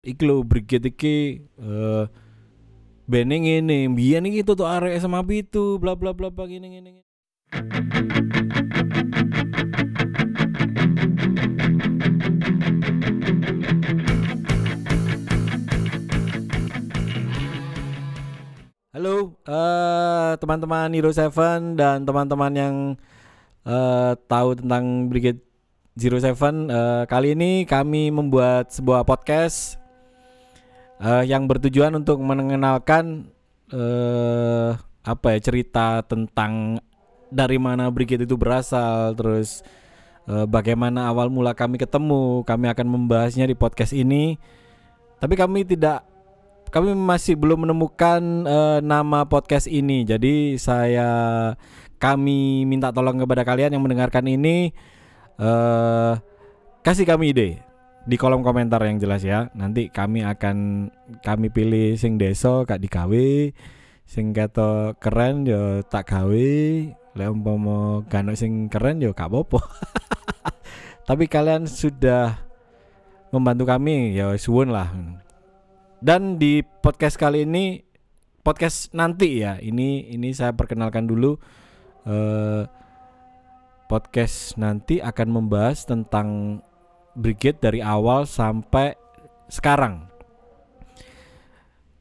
iki lho brigade iki eh bene ngene biyen iki tutuk arek SMA itu bla bla bla bla ngene ngene. Halo, eh teman-teman Hero Seven dan teman-teman yang eh tahu tentang Brigade Zero Seven. eh, kali ini kami membuat sebuah podcast eh, yang bertujuan untuk mengenalkan eh apa ya cerita tentang dari mana Brigade itu berasal, terus eh, bagaimana awal mula kami ketemu. Kami akan membahasnya di podcast ini. Tapi kami tidak kami masih belum menemukan eh, nama podcast ini. Jadi saya kami minta tolong kepada kalian yang mendengarkan ini eh kasih kami ide di kolom komentar yang jelas ya. Nanti kami akan kami pilih sing deso kak digawe, sing kata keren yo tak gawe, lek umpama gak ono sing keren yo gak apa-apa. Tapi kalian sudah membantu kami ya suwun lah. Dan di podcast kali ini podcast nanti ya. Ini ini saya perkenalkan dulu eh podcast nanti akan membahas tentang Brigade dari awal sampai sekarang.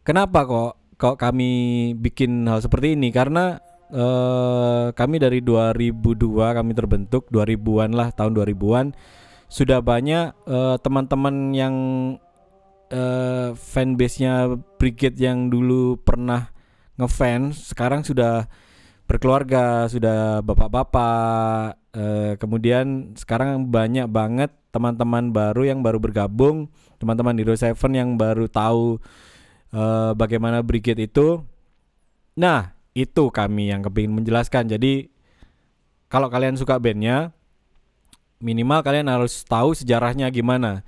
Kenapa kok kok kami bikin hal seperti ini? Karena eh kami dari 2002 kami terbentuk 2000-an lah tahun 2000-an sudah banyak eh, teman-teman yang eh fanbase-nya Brigade yang dulu pernah ngefans sekarang sudah berkeluarga, sudah bapak-bapak. eh, kemudian sekarang banyak banget teman-teman baru yang baru bergabung, teman-teman Hero Seven yang baru tahu eh, bagaimana Brigade itu. Nah, itu kami yang kepingin menjelaskan. Jadi kalau kalian suka bandnya, minimal kalian harus tahu sejarahnya gimana.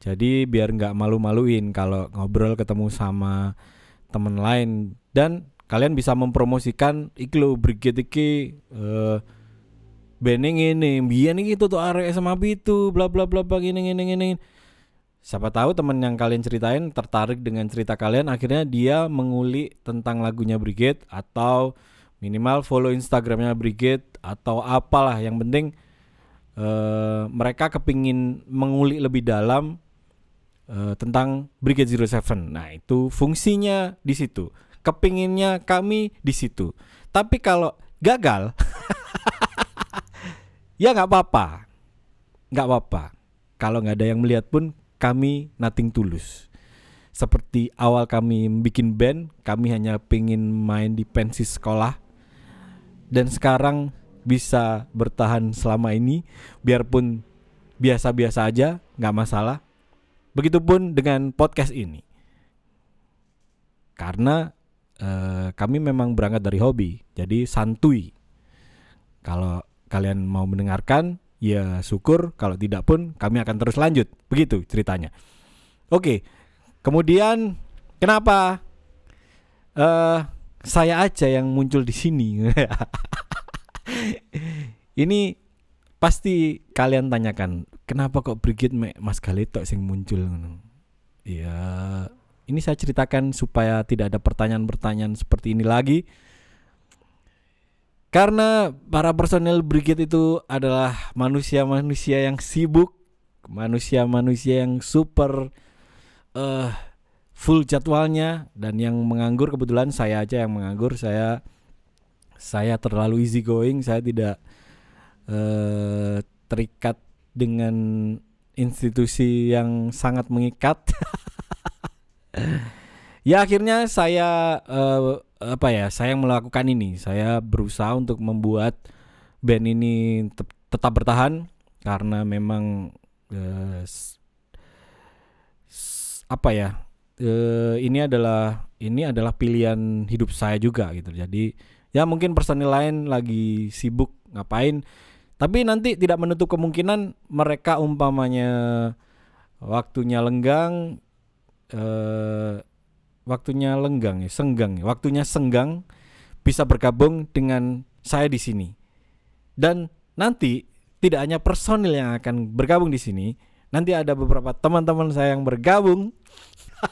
Jadi biar nggak malu-maluin kalau ngobrol ketemu sama temen lain dan kalian bisa mempromosikan iki lho Brigade iki eh bene ngene, biyen iki tutuk arek SMA itu bla bla bla bla ngene ngene ngene. Siapa tahu teman yang kalian ceritain tertarik dengan cerita kalian akhirnya dia mengulik tentang lagunya Brigade atau minimal follow Instagramnya Brigade atau apalah yang penting eh mereka kepingin mengulik lebih dalam eh, tentang Brigade Zero Seven. Nah itu fungsinya di situ. Kepinginnya kami di situ. Tapi kalau gagal, ya nggak apa-apa, nggak apa-apa. Kalau nggak ada yang melihat pun kami nothing tulus. Seperti awal kami bikin band, kami hanya pingin main di pensi sekolah. Dan sekarang bisa bertahan selama ini, biarpun biasa-biasa aja, nggak masalah. Begitupun dengan podcast ini. Karena eh, kami memang berangkat dari hobi, jadi santuy. Kalau kalian mau mendengarkan, ya syukur. Kalau tidak pun, kami akan terus lanjut. Begitu ceritanya. Oke, kemudian kenapa eh saya aja yang muncul di sini? Ini pasti kalian tanyakan, kenapa kok mek Mas Galeto sing muncul? Ya, ini saya ceritakan supaya tidak ada pertanyaan-pertanyaan seperti ini lagi. Karena para personel Brigade itu adalah manusia-manusia yang sibuk, manusia-manusia yang super eh full jadwalnya dan yang menganggur kebetulan saya aja yang menganggur. Saya saya terlalu easy going, saya tidak eh terikat dengan institusi yang sangat mengikat. ya akhirnya saya eh, apa ya saya yang melakukan ini. Saya berusaha untuk membuat band ini tet- tetap bertahan karena memang s- apa ya eh, ini adalah ini adalah pilihan hidup saya juga gitu. Jadi ya mungkin personil lain lagi sibuk ngapain tapi nanti tidak menutup kemungkinan mereka umpamanya waktunya lenggang eh waktunya lenggang ya, senggang ya. Waktunya senggang bisa bergabung dengan saya di sini. Dan nanti tidak hanya personil yang akan bergabung di sini, nanti ada beberapa teman-teman saya yang bergabung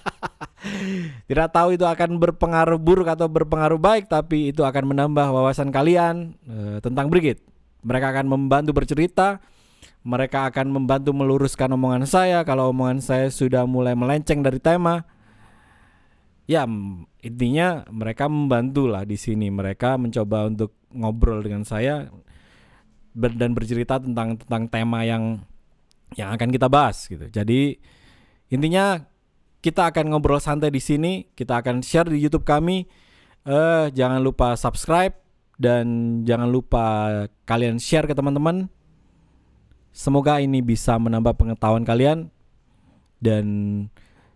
Tidak tahu itu akan berpengaruh buruk atau berpengaruh baik, tapi itu akan menambah wawasan kalian uh, tentang Brigit. Mereka akan membantu bercerita, mereka akan membantu meluruskan omongan saya kalau omongan saya sudah mulai melenceng dari tema. Ya, intinya mereka membantu lah di sini. Mereka mencoba untuk ngobrol dengan saya dan bercerita tentang tentang tema yang yang akan kita bahas gitu. Jadi intinya kita akan ngobrol santai di sini, kita akan share di YouTube kami. Eh jangan lupa subscribe dan jangan lupa kalian share ke teman-teman. Semoga ini bisa menambah pengetahuan kalian dan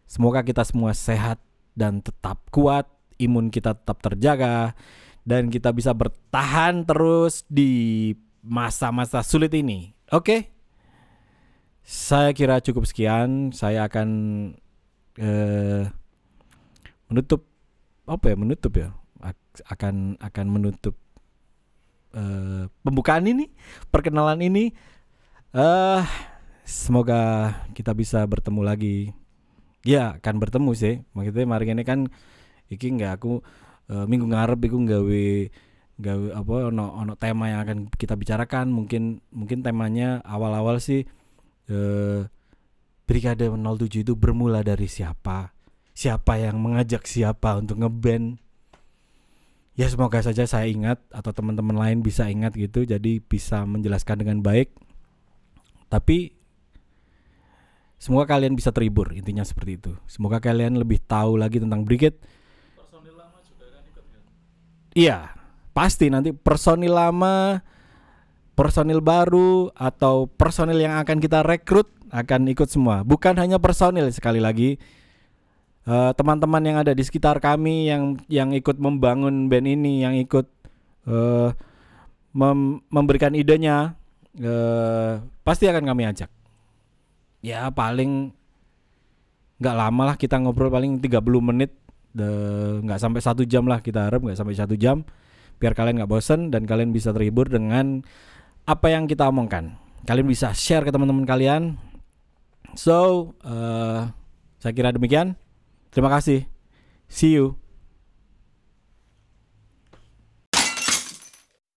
semoga kita semua sehat dan tetap kuat, imun kita tetap terjaga dan kita bisa bertahan terus di masa-masa sulit ini. Oke? Okay? Saya kira cukup sekian. Saya akan uh, menutup apa ya menutup ya akan akan menutup uh, pembukaan ini perkenalan ini uh, semoga kita bisa bertemu lagi ya akan bertemu sih maksudnya mari ini kan iki nggak aku uh, minggu ngarep iku nggawe gawe apa ono ono tema yang akan kita bicarakan mungkin mungkin temanya awal-awal sih uh, Brigade 07 itu bermula dari siapa? Siapa yang mengajak siapa untuk ngeband? Ya semoga saja saya ingat atau teman-teman lain bisa ingat gitu jadi bisa menjelaskan dengan baik. Tapi semoga kalian bisa terhibur intinya seperti itu. Semoga kalian lebih tahu lagi tentang Brigade. Personil lama juga kan ikut kan? Iya, pasti nanti personil lama, personil baru atau personil yang akan kita rekrut akan ikut semua. Bukan hanya personil sekali lagi. teman eh, teman-teman yang ada di sekitar kami yang yang ikut membangun band ini, yang ikut uh, mem memberikan idenya, uh, pasti akan kami ajak. Ya paling nggak lama lah kita ngobrol paling 30 menit, nggak sampai satu jam lah kita harap nggak sampai satu jam, biar kalian nggak bosen dan kalian bisa terhibur dengan apa yang kita omongkan. Kalian bisa share ke teman-teman kalian, So, uh, saya kira demikian. Terima kasih. See you.